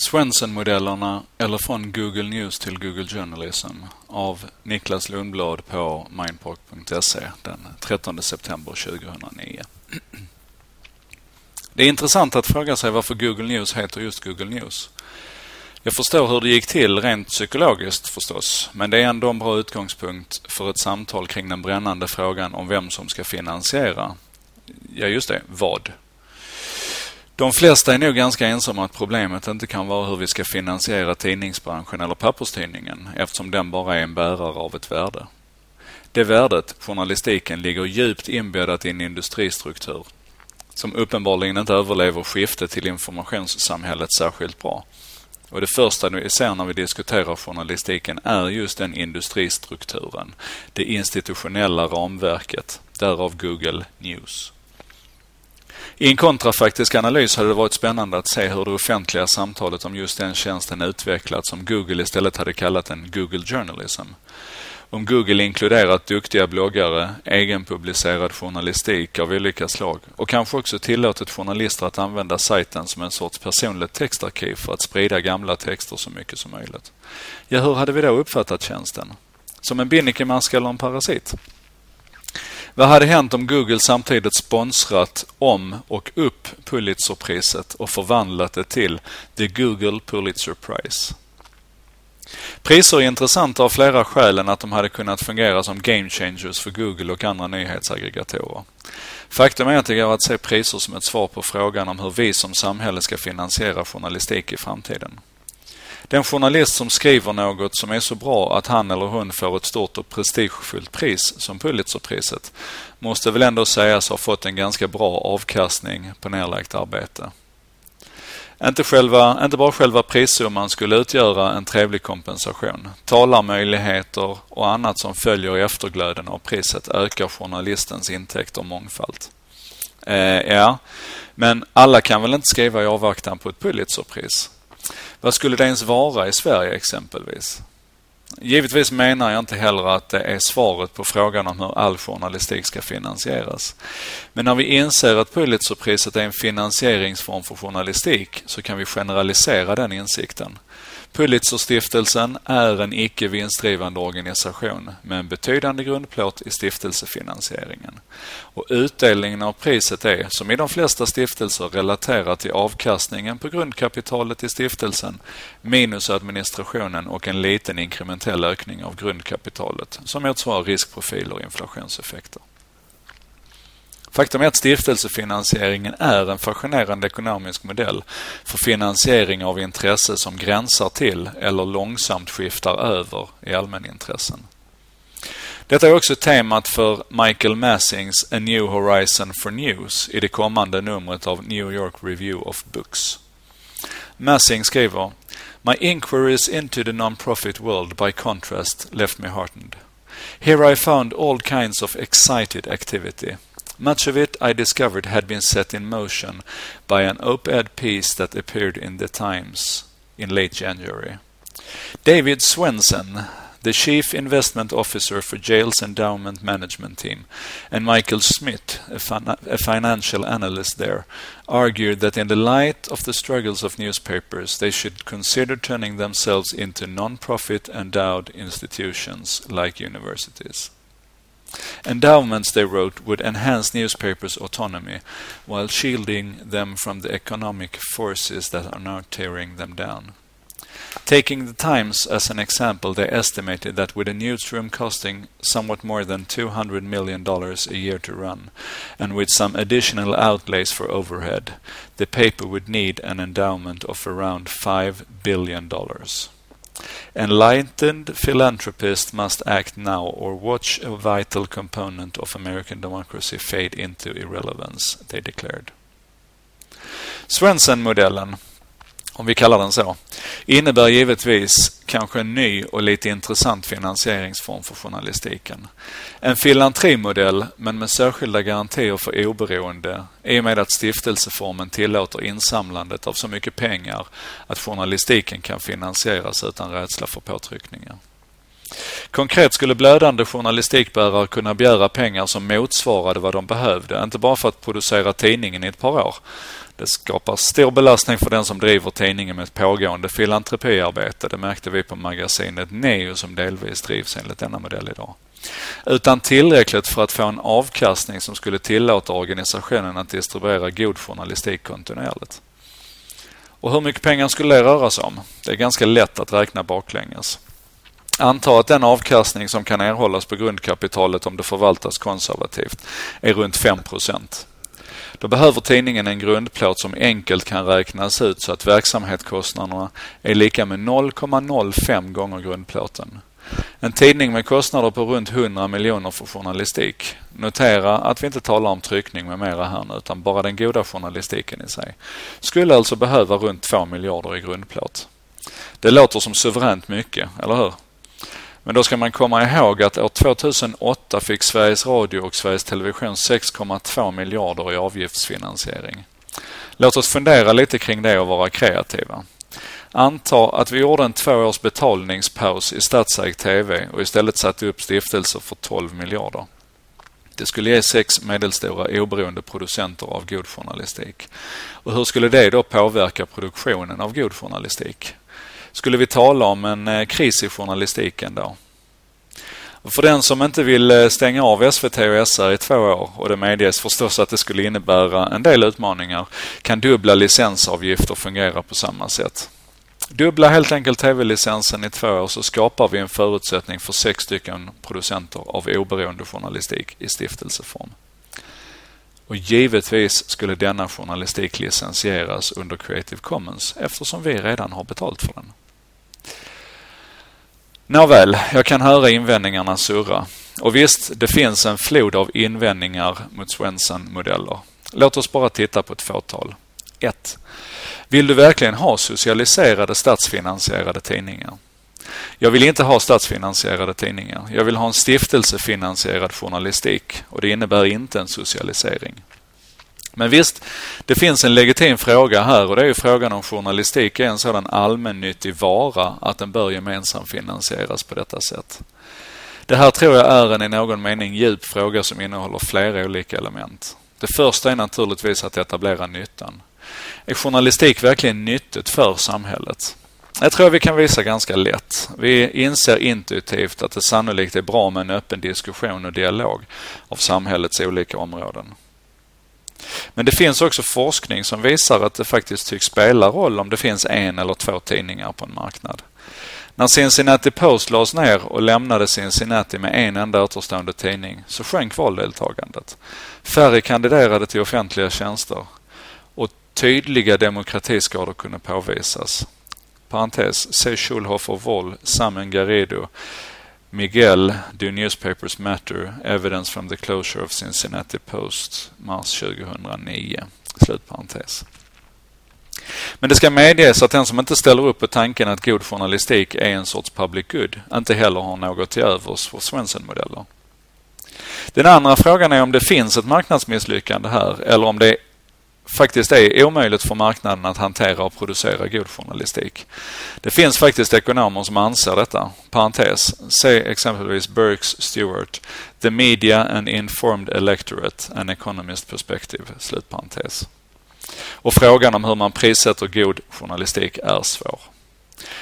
Swenson-modellerna eller från Google News till Google Journalism av Niklas Lundblad på mindpark.se den 13 september 2009. Det är intressant att fråga sig varför Google News heter just Google News. Jag förstår hur det gick till rent psykologiskt förstås, men det är ändå en bra utgångspunkt för ett samtal kring den brännande frågan om vem som ska finansiera. Ja, just det, vad? De flesta är nog ganska ensamma att problemet inte kan vara hur vi ska finansiera tidningsbranschen eller papperstidningen eftersom den bara är en bärare av ett värde. Det värdet, journalistiken, ligger djupt inbäddat i en industristruktur som uppenbarligen inte överlever skiftet till informationssamhället särskilt bra. Och Det första vi ser när vi diskuterar journalistiken är just den industristrukturen, det institutionella ramverket, därav Google News. I en kontrafaktisk analys hade det varit spännande att se hur det offentliga samtalet om just den tjänsten utvecklats som Google istället hade kallat en Google Journalism. Om Google inkluderat duktiga bloggare, egenpublicerad journalistik av olika slag och kanske också tillåtit journalister att använda sajten som en sorts personligt textarkiv för att sprida gamla texter så mycket som möjligt. Ja, hur hade vi då uppfattat tjänsten? Som en binnikemask eller en parasit? Vad hade hänt om Google samtidigt sponsrat om och upp Pulitzerpriset och förvandlat det till The Google Pulitzer Prize? Priser är intressanta av flera skäl än att de hade kunnat fungera som game changers för Google och andra nyhetsaggregatorer. Faktum är att det går att se priser som ett svar på frågan om hur vi som samhälle ska finansiera journalistik i framtiden. Den journalist som skriver något som är så bra att han eller hon får ett stort och prestigefyllt pris som Pulitzerpriset måste väl ändå sägas ha fått en ganska bra avkastning på nedlagt arbete. Inte, själva, inte bara själva prissumman skulle utgöra en trevlig kompensation. Talarmöjligheter och annat som följer i efterglöden av priset ökar journalistens intäkter mångfalt. Eh, ja, men alla kan väl inte skriva i avvaktan på ett Pulitzerpris? Vad skulle det ens vara i Sverige exempelvis? Givetvis menar jag inte heller att det är svaret på frågan om hur all journalistik ska finansieras. Men när vi inser att Pulitzerpriset är en finansieringsform för journalistik så kan vi generalisera den insikten. Pulitzerstiftelsen är en icke vinstdrivande organisation med en betydande grundplåt i stiftelsefinansieringen. Och utdelningen av priset är, som i de flesta stiftelser, relaterat till avkastningen på grundkapitalet i stiftelsen minus administrationen och en liten inkrementell ökning av grundkapitalet som motsvarar riskprofiler och inflationseffekter. Faktum är att stiftelsefinansieringen är en fascinerande ekonomisk modell för finansiering av intresse som gränsar till eller långsamt skiftar över i allmänintressen. Detta är också temat för Michael Massings A New Horizon for News i det kommande numret av New York Review of Books. Massing skriver My inquiries into the non-profit world by contrast left me heartened. Here I found all kinds of excited activity Much of it, I discovered, had been set in motion by an op-ed piece that appeared in the Times in late January. David Swenson, the chief investment officer for Jail's endowment management team, and Michael Smith, a, fin- a, financial analyst there, argued that in the light of the struggles of newspapers, they should consider turning themselves into non-profit endowed institutions like universities. Endowments, they wrote, would enhance newspapers' autonomy while shielding them from the economic forces that are now tearing them down. Taking the Times as an example, they estimated that with a newsroom costing somewhat more than $200 million a year to run, and with some additional outlays for overhead, the paper would need an endowment of around $5 billion. Enlightened philanthropists must act now or watch a vital component of American democracy fade into irrelevance, they declared. Swenson-modellen om vi kallar den så, innebär givetvis kanske en ny och lite intressant finansieringsform för journalistiken. En filantrimodell, men med särskilda garantier för oberoende i och med att stiftelseformen tillåter insamlandet av så mycket pengar att journalistiken kan finansieras utan rädsla för påtryckningar. Konkret skulle blödande journalistikbärare kunna begära pengar som motsvarade vad de behövde, inte bara för att producera tidningen i ett par år. Det skapar stor belastning för den som driver tidningen med ett pågående filantropiarbete. Det märkte vi på magasinet Neo som delvis drivs enligt denna modell idag. Utan tillräckligt för att få en avkastning som skulle tillåta organisationen att distribuera god journalistik kontinuerligt. Och hur mycket pengar skulle det röra sig om? Det är ganska lätt att räkna baklänges. Anta att den avkastning som kan erhållas på grundkapitalet om det förvaltas konservativt är runt 5 då behöver tidningen en grundplåt som enkelt kan räknas ut så att verksamhetskostnaderna är lika med 0,05 gånger grundplåten. En tidning med kostnader på runt 100 miljoner för journalistik. Notera att vi inte talar om tryckning med mera här nu, utan bara den goda journalistiken i sig. Skulle alltså behöva runt 2 miljarder i grundplåt. Det låter som suveränt mycket, eller hur? Men då ska man komma ihåg att år 2008 fick Sveriges Radio och Sveriges Television 6,2 miljarder i avgiftsfinansiering. Låt oss fundera lite kring det och vara kreativa. Anta att vi gjorde en två års betalningspaus i statsägd TV och istället satte upp stiftelser för 12 miljarder. Det skulle ge sex medelstora oberoende producenter av god journalistik. Och hur skulle det då påverka produktionen av god journalistik? Skulle vi tala om en eh, kris i journalistiken då? För den som inte vill eh, stänga av SVT och SR i två år, och det medges förstås att det skulle innebära en del utmaningar, kan dubbla licensavgifter fungera på samma sätt. Dubbla helt enkelt tv-licensen i två år så skapar vi en förutsättning för sex stycken producenter av oberoende journalistik i stiftelseform. Och givetvis skulle denna journalistik licensieras under Creative Commons eftersom vi redan har betalt för den. Nåväl, jag kan höra invändningarna surra. Och visst, det finns en flod av invändningar mot Swenson-modeller. Låt oss bara titta på ett fåtal. 1. Vill du verkligen ha socialiserade statsfinansierade tidningar? Jag vill inte ha statsfinansierade tidningar. Jag vill ha en stiftelsefinansierad journalistik och det innebär inte en socialisering. Men visst, det finns en legitim fråga här och det är ju frågan om journalistik är en sådan allmännyttig vara att den bör gemensamt finansieras på detta sätt. Det här tror jag är en i någon mening djup fråga som innehåller flera olika element. Det första är naturligtvis att etablera nyttan. Är journalistik verkligen nyttigt för samhället? Jag tror vi kan visa ganska lätt. Vi inser intuitivt att det sannolikt är bra med en öppen diskussion och dialog av samhällets olika områden. Men det finns också forskning som visar att det faktiskt tycks spela roll om det finns en eller två tidningar på en marknad. När Cincinnati Post lades ner och lämnade Cincinnati med en enda återstående tidning så sjönk valdeltagandet. Färre kandiderade till offentliga tjänster och tydliga demokratiskador kunde påvisas. Parentes, se Schulhofer Woll, Samen Garedo, Miguel, Do Newspapers Matter? Evidence from the Closure of Cincinnati Post, mars 2009. Slutparentes. Men det ska medges att den som inte ställer upp på tanken att god journalistik är en sorts public good inte heller har något till övers för Svensson-modeller. Den andra frågan är om det finns ett marknadsmisslyckande här eller om det faktiskt är omöjligt för marknaden att hantera och producera god journalistik. Det finns faktiskt ekonomer som anser detta. Parentes. Se exempelvis Burks Stewart, The Media and Informed Electorate, An Economist Perspective. Slutparentes. Och frågan om hur man prissätter god journalistik är svår.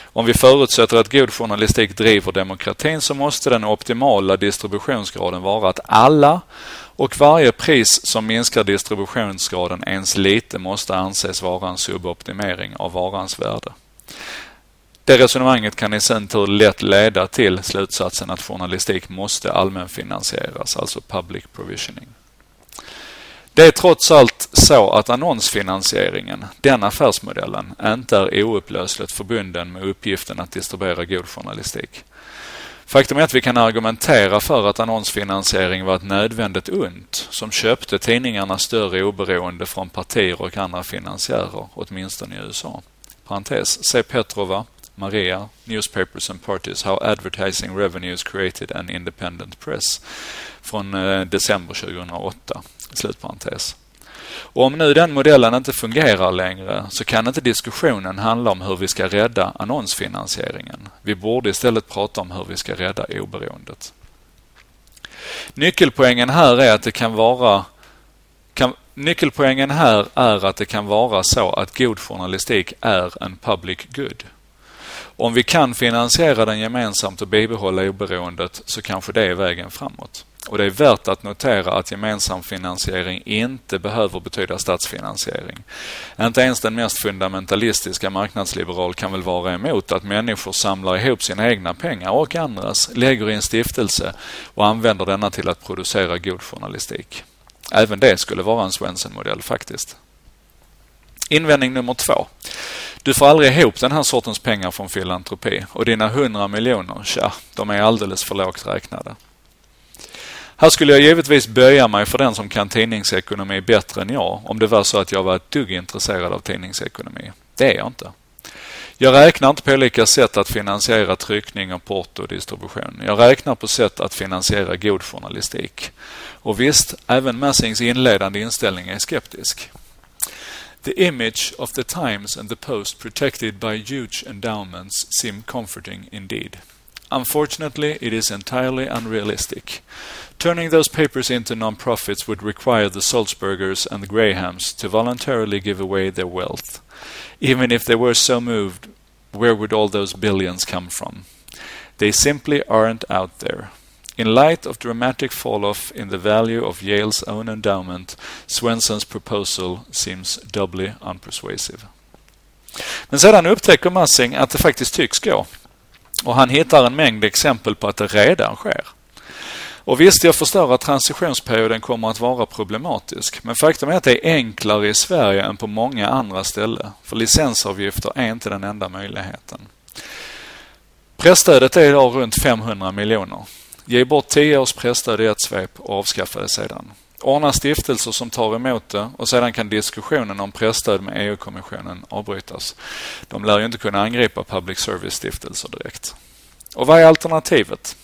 Om vi förutsätter att god journalistik driver demokratin så måste den optimala distributionsgraden vara att alla och varje pris som minskar distributionsgraden ens lite måste anses vara en suboptimering av varans värde. Det resonemanget kan i sin tur lätt leda till slutsatsen att journalistik måste allmänfinansieras, alltså public provisioning. Det är trots allt så att annonsfinansieringen, den affärsmodellen, inte är oupplösligt förbunden med uppgiften att distribuera god journalistik. Faktum är att vi kan argumentera för att annonsfinansiering var ett nödvändigt ont som köpte tidningarna större oberoende från partier och andra finansiärer, åtminstone i USA. Parentes, se Petrova, Maria, Newspapers and Parties, How Advertising Revenues Created an Independent Press från eh, december 2008. Slutparentes. Och om nu den modellen inte fungerar längre så kan inte diskussionen handla om hur vi ska rädda annonsfinansieringen. Vi borde istället prata om hur vi ska rädda oberoendet. Nyckelpoängen här är att det kan vara kan, nyckelpoängen här är att det kan vara så att god journalistik är en public good. Om vi kan finansiera den gemensamt och bibehålla oberoendet så kanske det är vägen framåt. Och det är värt att notera att gemensam finansiering inte behöver betyda statsfinansiering. Inte ens den mest fundamentalistiska marknadsliberal kan väl vara emot att människor samlar ihop sina egna pengar och andras, lägger i en stiftelse och använder denna till att producera god journalistik. Även det skulle vara en Svensson-modell faktiskt. Invändning nummer två. Du får aldrig ihop den här sortens pengar från filantropi och dina hundra miljoner, tja, de är alldeles för lågt räknade. Här skulle jag givetvis böja mig för den som kan tidningsekonomi bättre än jag om det var så att jag var ett dugg intresserad av tidningsekonomi. Det är jag inte. Jag räknar inte på olika sätt att finansiera tryckning och porto och distribution. Jag räknar på sätt att finansiera god journalistik. Och visst, även Massings inledande inställning är skeptisk. The image of the Times and the Post protected by huge endowments seem comforting indeed. Unfortunately, it is entirely unrealistic. Turning those papers into non-profits would require the Salzburgers and the Grahams to voluntarily give away their wealth. Even if they were so moved, where would all those billions come from? They simply aren't out there. In light of dramatic fall-off in the value of Yale's own endowment, Swensons proposal seems doubly unpersuasive. Men sedan upptäcker Massing att det faktiskt tycks gå. Och han hittar en mängd exempel på att det redan sker. Och visst, jag förstår att transitionsperioden kommer att vara problematisk. Men faktum är att det är enklare i Sverige än på många andra ställen. För licensavgifter är inte den enda möjligheten. Pressstödet är idag runt 500 miljoner. Ge bort 10 års pressstöd i ett svep och avskaffa det sedan. Ordna stiftelser som tar emot det och sedan kan diskussionen om pressstöd med EU-kommissionen avbrytas. De lär ju inte kunna angripa public service-stiftelser direkt. Och vad är alternativet?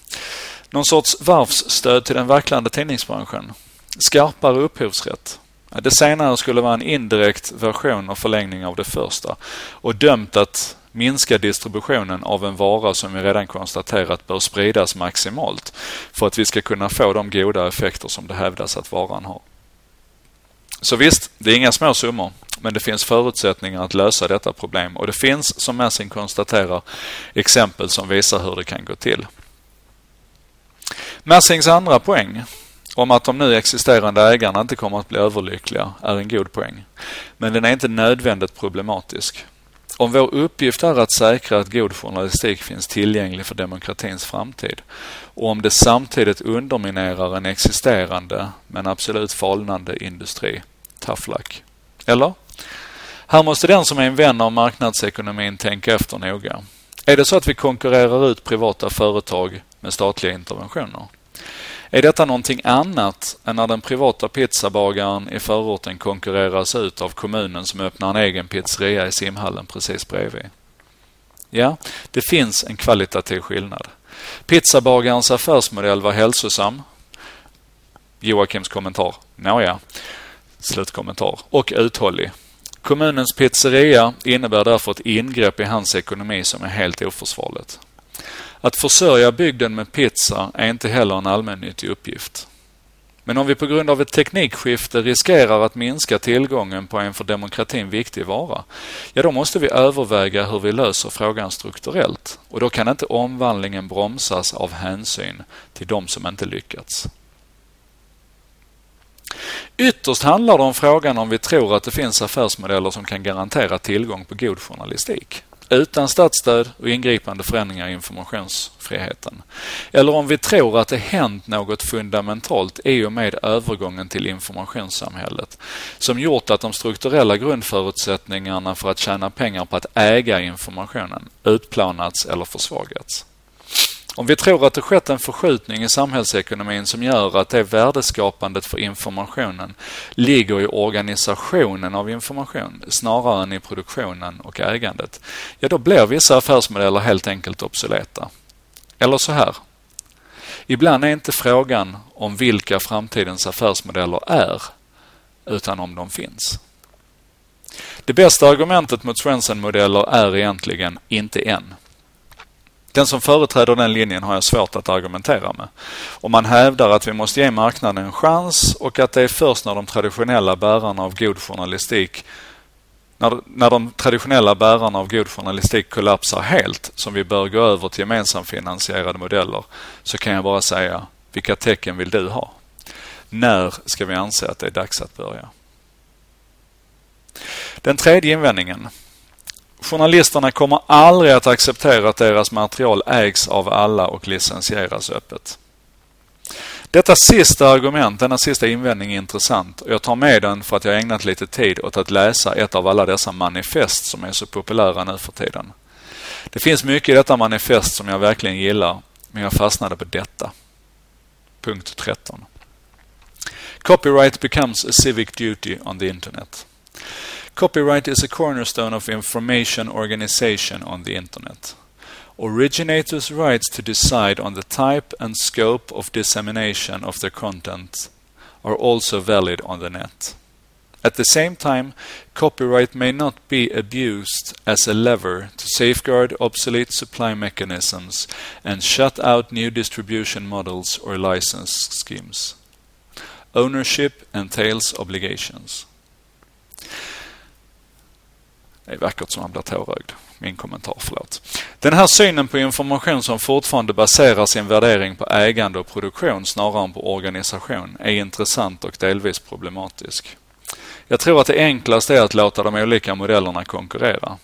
Någon sorts varvsstöd till den vacklande tidningsbranschen? Skarpare upphovsrätt? Det senare skulle vara en indirekt version och förlängning av det första och dömt att minska distributionen av en vara som vi redan konstaterat bör spridas maximalt för att vi ska kunna få de goda effekter som det hävdas att varan har. Så visst, det är inga små summor, men det finns förutsättningar att lösa detta problem och det finns, som Messing konstaterar, exempel som visar hur det kan gå till. Massings andra poäng om att de nu existerande ägarna inte kommer att bli överlyckliga är en god poäng. Men den är inte nödvändigt problematisk. Om vår uppgift är att säkra att god journalistik finns tillgänglig för demokratins framtid och om det samtidigt underminerar en existerande men absolut falnande industri, tough luck. Eller? Här måste den som är en vän av marknadsekonomin tänka efter noga. Är det så att vi konkurrerar ut privata företag med statliga interventioner? Är detta någonting annat än när den privata pizzabagaren i förorten konkurreras ut av kommunen som öppnar en egen pizzeria i simhallen precis bredvid? Ja, det finns en kvalitativ skillnad. Pizzabagarens affärsmodell var hälsosam. Joakims kommentar. Nåja. Slutkommentar. Och uthållig. Kommunens pizzeria innebär därför ett ingrepp i hans ekonomi som är helt oförsvarligt. Att försörja bygden med pizza är inte heller en allmännyttig uppgift. Men om vi på grund av ett teknikskifte riskerar att minska tillgången på en för demokratin viktig vara, ja då måste vi överväga hur vi löser frågan strukturellt. Och då kan inte omvandlingen bromsas av hänsyn till de som inte lyckats. Ytterst handlar det om frågan om vi tror att det finns affärsmodeller som kan garantera tillgång på god journalistik utan statsstöd och ingripande förändringar i informationsfriheten. Eller om vi tror att det hänt något fundamentalt i och med övergången till informationssamhället som gjort att de strukturella grundförutsättningarna för att tjäna pengar på att äga informationen utplanats eller försvagats. Om vi tror att det skett en förskjutning i samhällsekonomin som gör att det värdeskapandet för informationen ligger i organisationen av information snarare än i produktionen och ägandet, ja då blir vissa affärsmodeller helt enkelt obsoleta. Eller så här. Ibland är inte frågan om vilka framtidens affärsmodeller är, utan om de finns. Det bästa argumentet mot Svensson-modeller är egentligen inte en. Den som företräder den linjen har jag svårt att argumentera med. Om man hävdar att vi måste ge marknaden en chans och att det är först när de traditionella bärarna av god journalistik när, när de traditionella bärarna av god journalistik kollapsar helt, som vi bör gå över till gemensamfinansierade modeller, så kan jag bara säga, vilka tecken vill du ha? När ska vi anse att det är dags att börja? Den tredje invändningen. Journalisterna kommer aldrig att acceptera att deras material ägs av alla och licensieras öppet. Detta sista argument, denna sista invändning är intressant och jag tar med den för att jag ägnat lite tid åt att läsa ett av alla dessa manifest som är så populära nu för tiden. Det finns mycket i detta manifest som jag verkligen gillar, men jag fastnade på detta. Punkt 13. Copyright becomes a civic duty on the internet. Copyright is a cornerstone of information organization on the internet. Originators' rights to decide on the type and scope of dissemination of their content are also valid on the net. At the same time, copyright may not be abused as a lever to safeguard obsolete supply mechanisms and shut out new distribution models or license schemes. Ownership entails obligations. Det är vackert som man blir tårögd. Min kommentar, förlåt. Den här synen på information som fortfarande baserar sin värdering på ägande och produktion snarare än på organisation är intressant och delvis problematisk. Jag tror att det enklaste är att låta de olika modellerna konkurrera.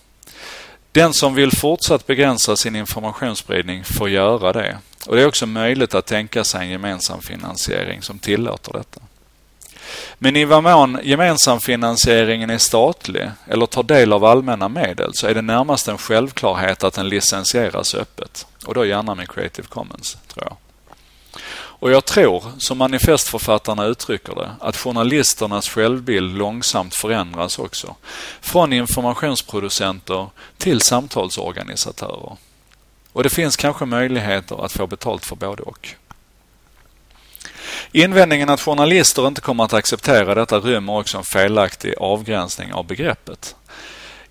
Den som vill fortsatt begränsa sin informationsspridning får göra det. Och Det är också möjligt att tänka sig en gemensam finansiering som tillåter detta. Men i vad mån gemensamfinansieringen är statlig eller tar del av allmänna medel så är det närmast en självklarhet att den licensieras öppet. Och då gärna med Creative Commons, tror jag. Och jag tror, som manifestförfattarna uttrycker det, att journalisternas självbild långsamt förändras också. Från informationsproducenter till samtalsorganisatörer. Och det finns kanske möjligheter att få betalt för både och. Invändningen att journalister inte kommer att acceptera detta rymmer också en felaktig avgränsning av begreppet.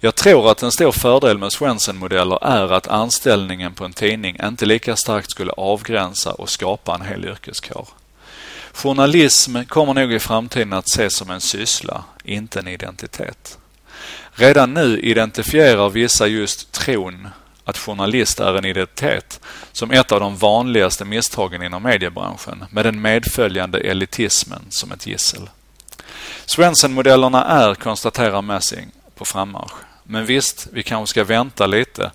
Jag tror att en stor fördel med Swensen-modeller är att anställningen på en tidning inte lika starkt skulle avgränsa och skapa en hel yrkeskår. Journalism kommer nog i framtiden att ses som en syssla, inte en identitet. Redan nu identifierar vissa just tron att journalist är en identitet som ett av de vanligaste misstagen inom mediebranschen med den medföljande elitismen som ett gissel. Svensson-modellerna är, konstaterar Massing, på frammarsch. Men visst, vi kanske ska vänta lite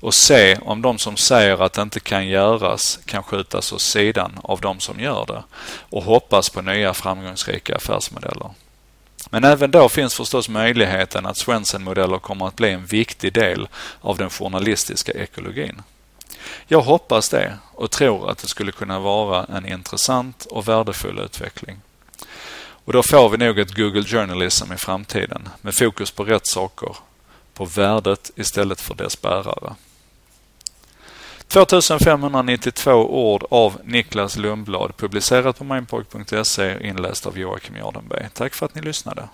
och se om de som säger att det inte kan göras kan skjutas åt sidan av de som gör det och hoppas på nya framgångsrika affärsmodeller. Men även då finns förstås möjligheten att Swenson-modeller kommer att bli en viktig del av den journalistiska ekologin. Jag hoppas det och tror att det skulle kunna vara en intressant och värdefull utveckling. Och då får vi nog ett Google Journalism i framtiden med fokus på rätt saker, på värdet istället för dess bärare. 2592 ord av Niklas Lundblad publicerat på mindpark.se inläst av Joakim Jardenberg. Tack för att ni lyssnade.